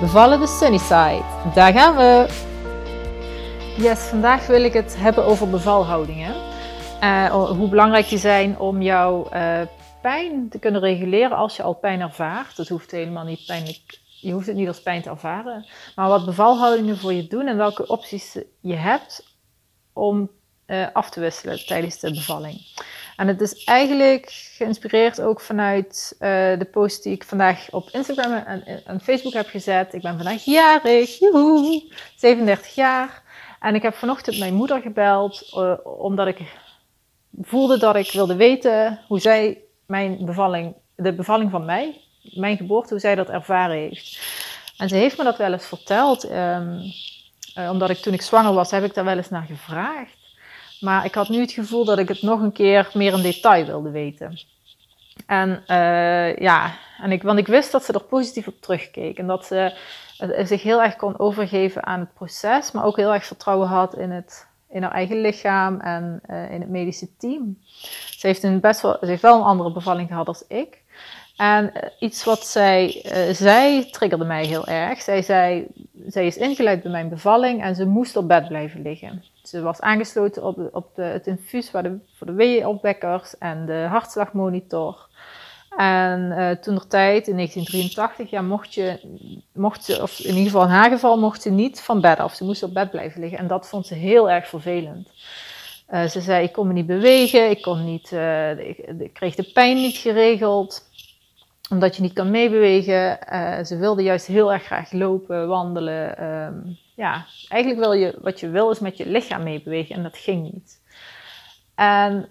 Bevallen de Sunnyside. Daar gaan we! Yes, vandaag wil ik het hebben over bevalhoudingen. Uh, hoe belangrijk die zijn om jouw uh, pijn te kunnen reguleren als je al pijn ervaart. Dat hoeft helemaal niet pijnlijk, je hoeft het niet als pijn te ervaren. Maar wat bevalhoudingen voor je doen en welke opties je hebt om uh, af te wisselen tijdens de bevalling. En het is eigenlijk geïnspireerd ook vanuit uh, de post die ik vandaag op Instagram en, Facebook heb gezet. Ik ben vandaag jarig, joehoe, 37 jaar. En ik heb vanochtend mijn moeder gebeld, uh, omdat ik voelde dat ik wilde weten hoe zij mijn bevalling, de bevalling van mij, mijn geboorte, hoe zij dat ervaren heeft. En ze heeft me dat wel eens verteld, um, uh, omdat ik toen ik zwanger was, heb ik daar wel eens naar gevraagd. Maar ik had nu het gevoel dat ik het nog een keer meer in detail wilde weten. En uh, ja, en ik, want ik wist dat ze er positief op terugkeek. En dat ze uh, zich heel erg kon overgeven aan het proces, maar ook heel erg vertrouwen had in, het, in haar eigen lichaam en uh, in het medische team. Ze heeft, een best wel, ze heeft wel een andere bevalling gehad als ik. En iets wat zij zei triggerde mij heel erg. Zij zei, zij is ingeleid bij mijn bevalling en ze moest op bed blijven liggen. Ze was aangesloten op, op de, het infuus voor de, voor de weeënopwekkers en de hartslagmonitor. En uh, toen er tijd, in 1983, ja, mocht, je, mocht ze, of in ieder geval in haar geval, mocht ze niet van bed af. Ze moest op bed blijven liggen. En dat vond ze heel erg vervelend. Uh, ze zei, ik kon me niet bewegen, ik, kon niet, uh, ik, kreeg de pijn niet geregeld, omdat je niet kan meebewegen. ze wilde juist heel erg graag lopen, wandelen, um, ja, eigenlijk wil je, wat je wil is met je lichaam meebewegen en dat ging niet. En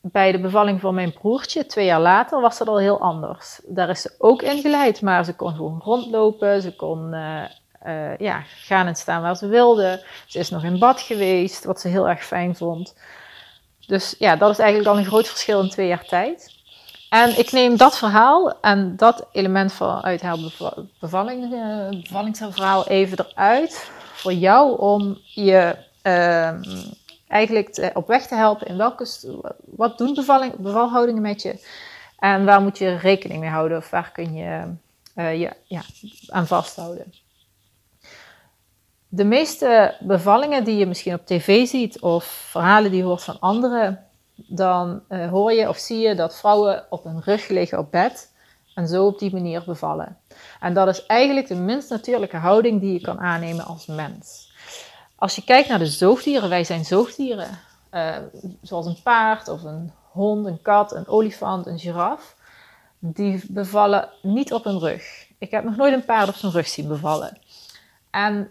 bij de bevalling van mijn broertje, twee jaar later, was dat al heel anders. Daar is ze ook ingeleid, maar ze kon gewoon rondlopen, ze kon uh, uh, ja, gaan en staan waar ze wilde. Ze is nog in bad geweest, wat ze heel erg fijn vond. Dus ja, dat is eigenlijk al een groot verschil in twee jaar tijd. En ik neem dat verhaal en dat element van uit haar bevalling, uh, bevallingsverhaal even eruit voor jou om je uh, eigenlijk op weg te helpen in welke, wat doen bevalling, bevalhoudingen met je en waar moet je rekening mee houden of waar kun je uh, je ja, aan vasthouden. De meeste bevallingen die je misschien op tv ziet of verhalen die je hoort van anderen, dan uh, hoor je of zie je dat vrouwen op hun rug liggen op bed en zo op die manier bevallen. En dat is eigenlijk de minst natuurlijke houding die je kan aannemen als mens. Als je kijkt naar de zoogdieren, wij zijn zoogdieren, uh, zoals een paard of een hond, een kat, een olifant, een giraf, die bevallen niet op hun rug. Ik heb nog nooit een paard op zijn rug zien bevallen. En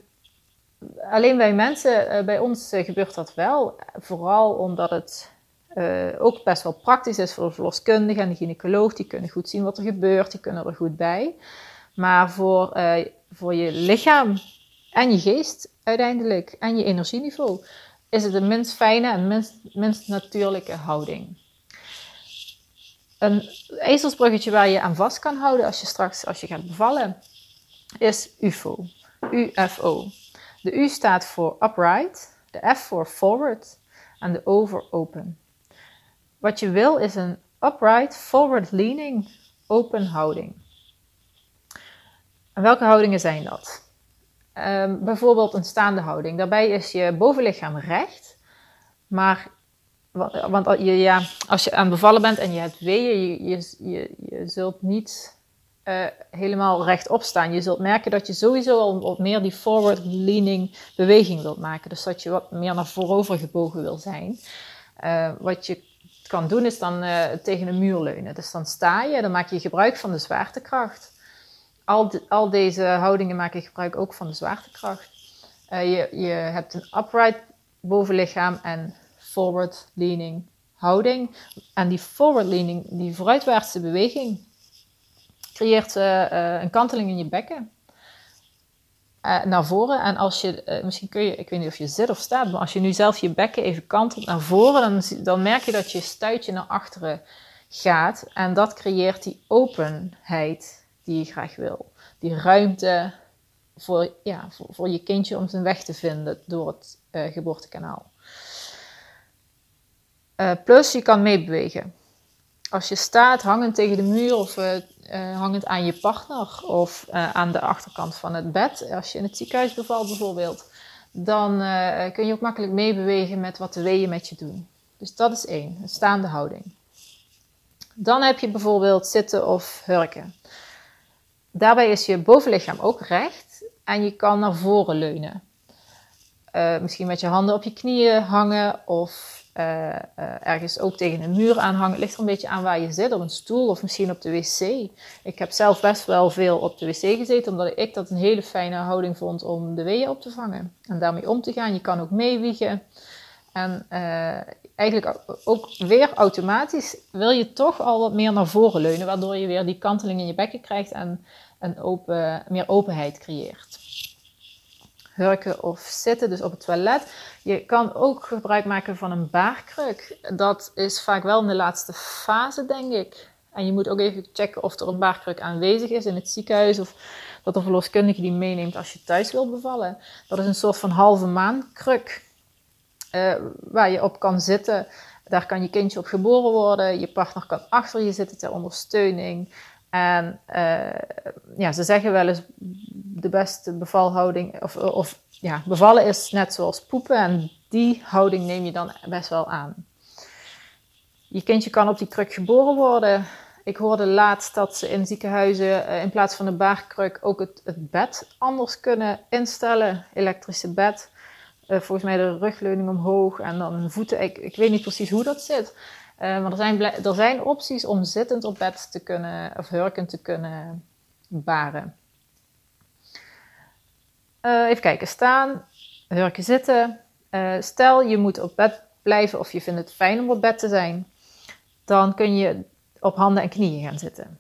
alleen bij mensen, uh, bij ons uh, gebeurt dat wel, vooral omdat het uh, ook best wel praktisch is voor de verloskundige en de gynaecoloog. Die kunnen goed zien wat er gebeurt, die kunnen er goed bij. Maar voor, uh, voor je lichaam en je geest uiteindelijk en je energieniveau is het de minst fijne en minst, minst natuurlijke houding. Een ezelsbruggetje waar je aan vast kan houden als je straks als je gaat bevallen is UFO. UFO. De U staat voor upright, de F voor forward en de O voor open. Wat je wil is een upright, forward leaning, open houding. Welke houdingen zijn dat? Um, bijvoorbeeld een staande houding. Daarbij is je bovenlichaam recht, maar want je, ja, als je aan bevallen bent en je hebt weeën, je, je, je, zult niet uh, helemaal rechtop staan. Je zult merken dat je sowieso al wat meer die forward leaning beweging wilt maken. Dus dat je wat meer naar voorover gebogen wil zijn. Uh, wat je kan doen is dan uh, tegen een muur leunen. Dus dan sta je, dan maak je gebruik van de zwaartekracht. Al, al deze houdingen maken gebruik ook van de zwaartekracht. Uh, je, je hebt een upright bovenlichaam en forward leaning houding. En die forward leaning, die vooruitwaartse beweging, creëert uh, een kanteling in je bekken. Uh, naar voren. En als je, uh, misschien kun je, ik weet niet of je zit of staat, maar als je nu zelf je bekken even kantelt naar voren, dan, dan merk je dat je stuitje naar achteren gaat. En dat creëert die openheid die je graag wil. Die ruimte voor, ja, voor, voor je kindje om zijn weg te vinden door het uh, geboortekanaal. plus je kan meebewegen. Als je staat hangend tegen de muur of uh, hangend aan je partner of uh, aan de achterkant van het bed. Als je in het ziekenhuis bevalt bijvoorbeeld, dan uh, kun je ook makkelijk meebewegen met wat de weeën met je doen. Dus dat is één, een staande houding. Dan heb je bijvoorbeeld zitten of hurken. Daarbij is je bovenlichaam ook recht en je kan naar voren leunen. misschien met je handen op je knieën hangen of uh, uh, ergens ook tegen een muur aanhangen. Het ligt er een beetje aan waar je zit, op een stoel of misschien op de wc. Ik heb zelf best wel veel op de wc gezeten, omdat ik dat een hele fijne houding vond om de weeën op te vangen en daarmee om te gaan. Je kan ook meewiegen. En uh, eigenlijk ook weer automatisch wil je toch al wat meer naar voren leunen, waardoor je weer die kanteling in je bekken krijgt en een open, meer openheid creëert hurken of zitten, dus op het toilet. Je kan ook gebruik maken van een baarkruk. Dat is vaak wel in de laatste fase, denk ik. En je moet ook even checken of er een baarkruk aanwezig is in het ziekenhuis of dat de verloskundige die meeneemt als je thuis wil bevallen. Dat is een soort van halve maankruk uh, waar je op kan zitten. Daar kan je kindje op geboren worden. Je partner kan achter je zitten ter ondersteuning. En uh, ja, ze zeggen wel eens de beste bevalhouding, of, of ja, bevallen is net zoals poepen en die houding neem je dan best wel aan. Je kindje kan op die kruk geboren worden. Ik hoorde laatst dat ze in ziekenhuizen uh, in plaats van de baarkruk ook het, het, bed anders kunnen instellen. Elektrische bed. Uh, volgens mij de rugleuning omhoog en dan een voeten. Ik weet niet precies hoe dat zit. Maar er zijn, er zijn opties om zittend op bed te kunnen, of hurkend te kunnen baren. Uh, even kijken, staan, hurken zitten. Uh, stel je moet op bed blijven of je vindt het fijn om op bed te zijn. Dan kun je op handen en knieën gaan zitten.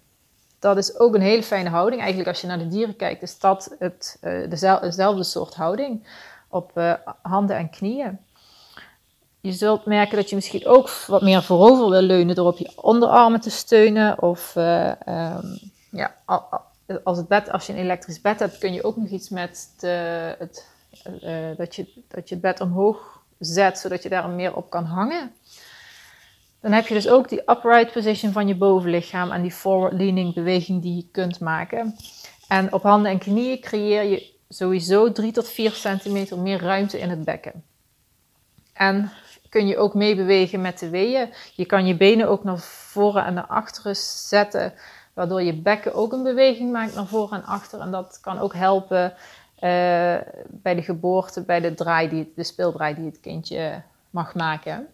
Dat is ook een hele fijne houding. Eigenlijk als je naar de dieren kijkt, is dat het, dezelfde soort houding. Op handen en knieën. Je zult merken dat je misschien ook wat meer voorover wil leunen door op je onderarmen te steunen. Of uh, um, ja, als, het bed, als je een elektrisch bed hebt, kun je ook nog iets met de, het, uh, dat, je, dat je het bed omhoog zet, zodat je daar meer op kan hangen. Dan heb je dus ook die upright position van je bovenlichaam en die forward leaning beweging die je kunt maken. En op handen en knieën creëer je sowieso 3 tot 4 centimeter meer ruimte in het bekken. En kun je ook meebewegen met de weeën. Je kan je benen ook naar voren en naar achteren zetten, waardoor je bekken ook een beweging maakt naar voren en achter. En dat kan ook helpen uh, bij de geboorte, bij de draai, die, de speeldraai die het kindje mag maken.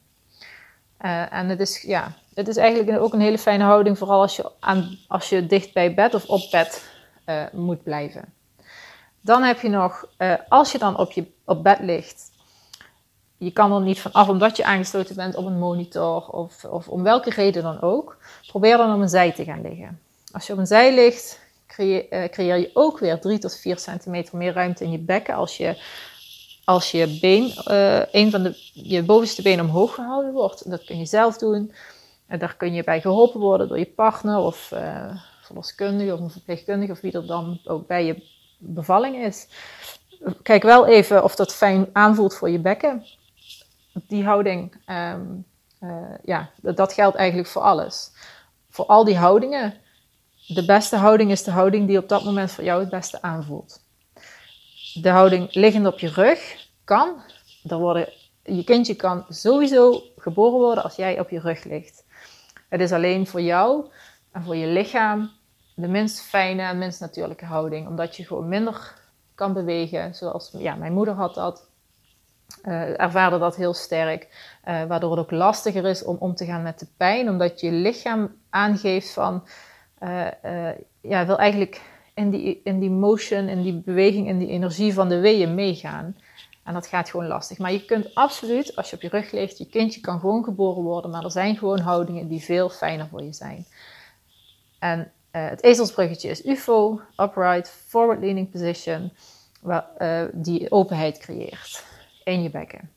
Uh, en het is, ja, het is eigenlijk ook een hele fijne houding, vooral als je, aan, als je dicht bij bed of op bed uh, moet blijven. Dan heb je nog, als je dan op, je, op bed ligt, je kan er niet van af omdat je aangesloten bent op een monitor of, of om welke reden dan ook. Probeer dan op een zij te gaan liggen. Als je op een zij ligt, creëer, uh, creëer je ook weer 3 tot 4 centimeter meer ruimte in je bekken als je, als je been, uh, een van de, je bovenste been omhoog gehouden wordt. Dat kun je zelf doen. En daar kun je bij geholpen worden door je partner of uh, verloskundige of een verpleegkundige of wie er dan ook bij je bevalling is. Kijk wel even of dat fijn aanvoelt voor je bekken die houding, um, uh, ja, dat geldt eigenlijk voor alles. Voor al die houdingen, de beste houding is de houding die op dat moment voor jou het beste aanvoelt. De houding liggend op je rug kan. Worden, je kindje kan sowieso geboren worden als jij op je rug ligt. Het is alleen voor jou en voor je lichaam de minst fijne en minst natuurlijke houding. Omdat je gewoon minder kan bewegen. Zoals ja, mijn moeder had dat uh, ervaarde dat heel sterk, uh, waardoor het ook lastiger is om om te gaan met de pijn, omdat je lichaam aangeeft van, uh, ja, wil eigenlijk in die, in die motion, in die beweging, in die energie van de weeën meegaan. En dat gaat gewoon lastig. Maar je kunt absoluut, als je op je rug ligt, je kindje kan gewoon geboren worden, maar er zijn gewoon houdingen die veel fijner voor je zijn. En het ezelsbruggetje is UFO, upright, forward leaning position. die openheid creëert je bekken.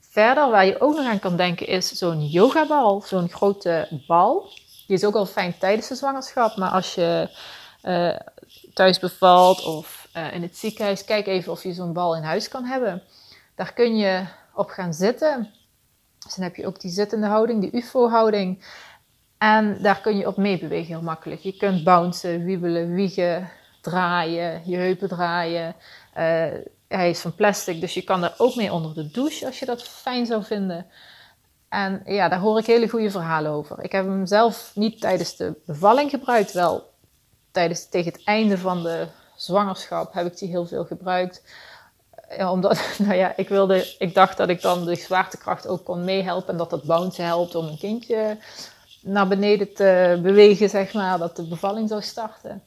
Verder, waar je ook nog aan kan denken, is zo'n yogabal, zo'n grote bal. Die is ook al fijn tijdens de zwangerschap, maar als je uh, thuis bevalt of uh, in het ziekenhuis, kijk even of je zo'n bal in huis kan hebben. Daar kun je op gaan zitten. Dus dan heb je ook die zittende houding, die UFO-houding. En daar kun je op meebewegen heel makkelijk. Je kunt bouncen, wiebelen, wiegen, draaien, je heupen draaien. Uh, hij is van plastic, dus je kan er ook mee onder de douche als je dat fijn zou vinden. En ja, daar hoor ik hele goede verhalen over. Ik heb hem zelf niet tijdens de bevalling gebruikt, wel tijdens, tegen het einde van de zwangerschap heb ik die heel veel gebruikt. Omdat, nou ja, ik, wilde, ik dacht dat ik dan de zwaartekracht ook kon meehelpen en dat dat bouncen helpt om een kindje naar beneden te bewegen, zeg maar, dat de bevalling zou starten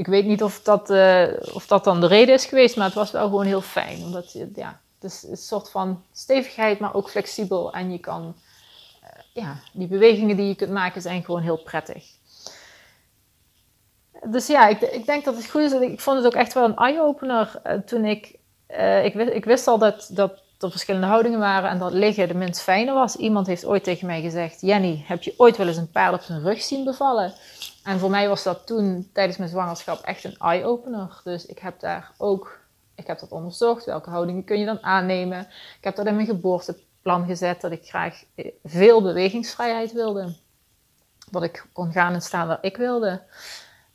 ik weet niet of dat, uh, of dat dan de reden is geweest, maar het was wel gewoon heel fijn. Omdat je, ja, het is een soort van stevigheid, maar ook flexibel. En je kan, uh, ja, die bewegingen die je kunt maken zijn gewoon heel prettig. Dus ja, ik, ik denk dat het goed is. Ik vond het ook echt wel een eye-opener uh, toen ik, ik, wist, ik wist al dat, dat er verschillende houdingen waren en dat liggen de minst fijne was. Iemand heeft ooit tegen mij gezegd, Jenny, heb je ooit wel eens een paard op zijn rug zien bevallen? En voor mij was dat toen tijdens mijn zwangerschap echt een eye-opener. Dus ik heb daar ook, ik heb dat onderzocht. Welke houdingen kun je dan aannemen? Ik heb dat in mijn geboorteplan gezet dat ik graag veel bewegingsvrijheid wilde. Dat ik kon gaan en staan waar ik wilde.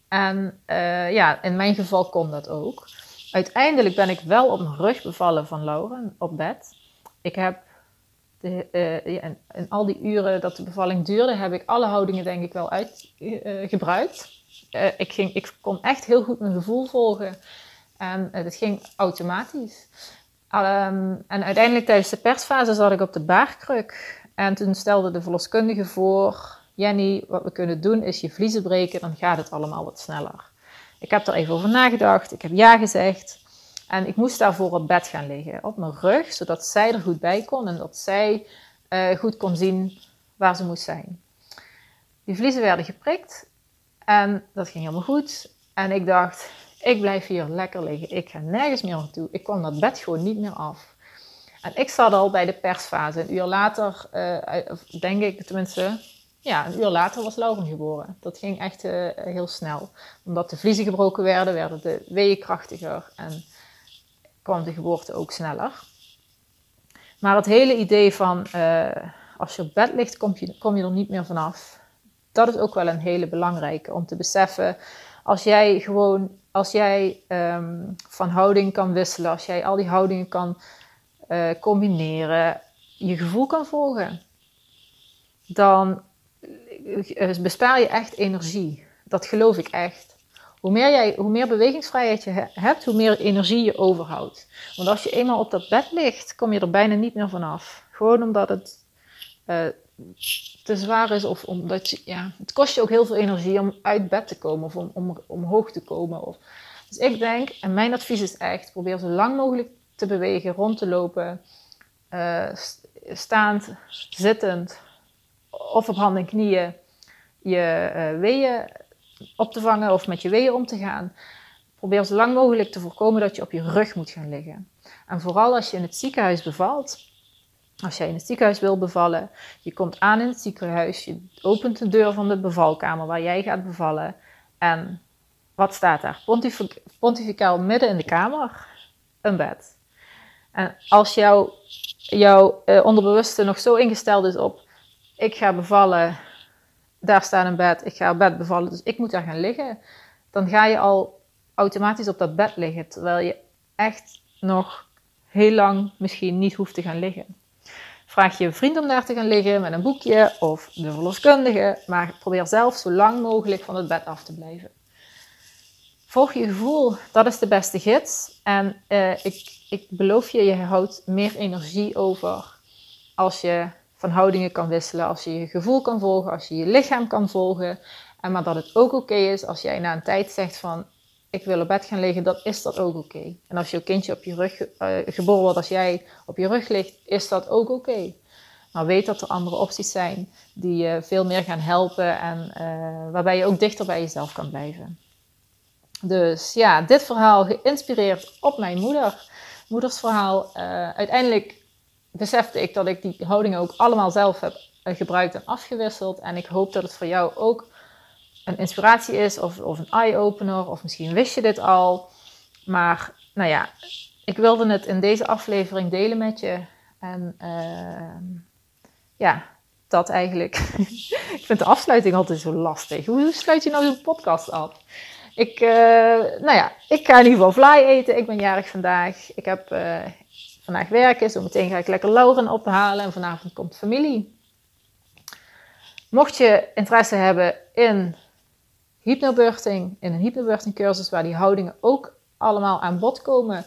En uh, ja, in mijn geval kon dat ook. Uiteindelijk ben ik wel op mijn rug bevallen van Lauren op bed. Ik heb de, ja, en, al die uren dat de bevalling duurde, heb ik alle houdingen denk ik wel uitgebruikt. Uh, uh, ik, ik kon echt heel goed mijn gevoel volgen. En het ging automatisch. Um, en uiteindelijk tijdens de persfase zat ik op de baarkruk. En toen stelde de verloskundige voor... Jenny, wat we kunnen doen is je vliezen breken, dan gaat het allemaal wat sneller. Ik heb er even over nagedacht, ik heb ja gezegd. En ik moest daarvoor op bed gaan liggen, op mijn rug, zodat zij er goed bij kon en dat zij uh, goed kon zien waar ze moest zijn. Die vliezen werden geprikt en dat ging helemaal goed. En ik dacht, ik blijf hier lekker liggen. Ik ga nergens meer naartoe. Ik kwam dat bed gewoon niet meer af. En ik zat al bij de persfase. Een uur later, uh, denk ik tenminste, ja, een uur later was Lauren geboren. Dat ging echt uh, heel snel. Omdat de vliezen gebroken werden, werden de weeën krachtiger. En kwam de geboorte ook sneller. Maar het hele idee van uh, als je op bed ligt, kom je, kom je er niet meer vanaf. Dat is ook wel een hele belangrijke om te beseffen. Als jij gewoon, als jij um, van houding kan wisselen, als jij al die houdingen kan uh, combineren, je gevoel kan volgen, dan eh, bespaar je echt energie. Dat geloof ik echt. Hoe meer, jij, bewegingsvrijheid je hebt, hoe meer energie je overhoudt. Want als je eenmaal op dat bed ligt, kom je er bijna niet meer vanaf. Gewoon omdat het uh, te zwaar is of omdat je, ja, het kost je ook heel veel energie om uit bed te komen of om, om omhoog te komen. Of, dus ik denk, en mijn advies is echt, probeer zo lang mogelijk te bewegen, rond te lopen, uh, staand, zittend of op handen en knieën je uh, weeën op te vangen of met je weeën om te gaan. Probeer zo lang mogelijk te voorkomen dat je op je rug moet gaan liggen. En vooral als je in het ziekenhuis bevalt, als jij in het ziekenhuis wil bevallen, je komt aan in het ziekenhuis, je opent de deur van de bevalkamer waar jij gaat bevallen. En wat staat daar? Pontif pontificaal midden in de kamer, een bed. En als jouw uh, onderbewuste nog zo ingesteld is op, ik ga bevallen daar staat een bed, ik ga op bed bevallen, dus ik moet daar gaan liggen. Dan ga je al automatisch op dat bed liggen, terwijl je echt nog heel lang misschien niet hoeft te gaan liggen. Vraag je vriend om daar te gaan liggen met een boekje of de verloskundige, maar probeer zelf zo lang mogelijk van het bed af te blijven. Volg je gevoel, dat is de beste gids. En uh, ik, ik beloof je, je houdt meer energie over als je van houdingen kan wisselen, als je je gevoel kan volgen, als je je lichaam kan volgen. En maar dat het ook oké is als jij na een tijd zegt van ik wil op bed gaan liggen, dan is dat ook oké. En als je kind op je rug uh, geboren wordt, als jij op je rug ligt, is dat ook oké. Maar weet dat er andere opties zijn die je veel meer gaan helpen en uh, waarbij je ook dichter bij jezelf kan blijven. Dus ja, dit verhaal geïnspireerd op mijn moeder. Moedersverhaal. Uh, uiteindelijk besefte ik dat ik die houdingen ook allemaal zelf heb eh, gebruikt en afgewisseld. En ik hoop dat het voor jou ook een inspiratie is of, of een eye-opener. Of misschien wist je dit al. Maar nou ja, ik wilde het in deze aflevering delen met je. En uh, ja, dat eigenlijk. ik vind de afsluiting altijd zo lastig. Hoe sluit je nou zo'n podcast af? Ik, uh, nou ja, ik ga in ieder geval fly eten. Ik ben jarig vandaag. Ik heb uh, vandaag werken. Zo meteen ga ik lekker Lauren ophalen. En vanavond komt familie. Mocht je interesse hebben in hypnobirthing, in een hypnobirthing cursus waar die houdingen ook allemaal aan bod komen.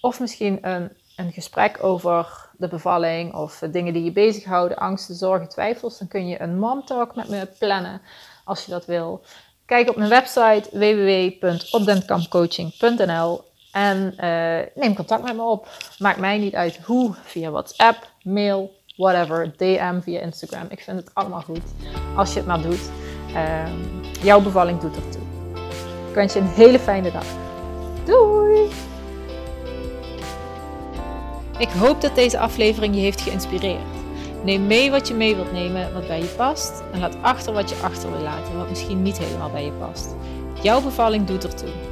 Of misschien een, een gesprek over de bevalling of dingen die je bezighouden, angsten, zorgen, twijfels. Dan kun je een mom talk met me plannen als je dat wil. Kijk op mijn website www.opdenkampcoaching.nl en uh, neem contact met me op. Maakt mij niet uit hoe, via WhatsApp, mail, whatever, DM via Instagram. Ik vind het allemaal goed als je het maar doet. Uh, jouw bevalling doet ertoe. Ik wens je een hele fijne dag. Doei! Ik hoop dat deze aflevering je heeft geïnspireerd. Neem mee wat je mee wilt nemen, wat bij je past. En laat achter wat je achter wil laten, wat misschien niet helemaal bij je past. Jouw bevalling doet ertoe.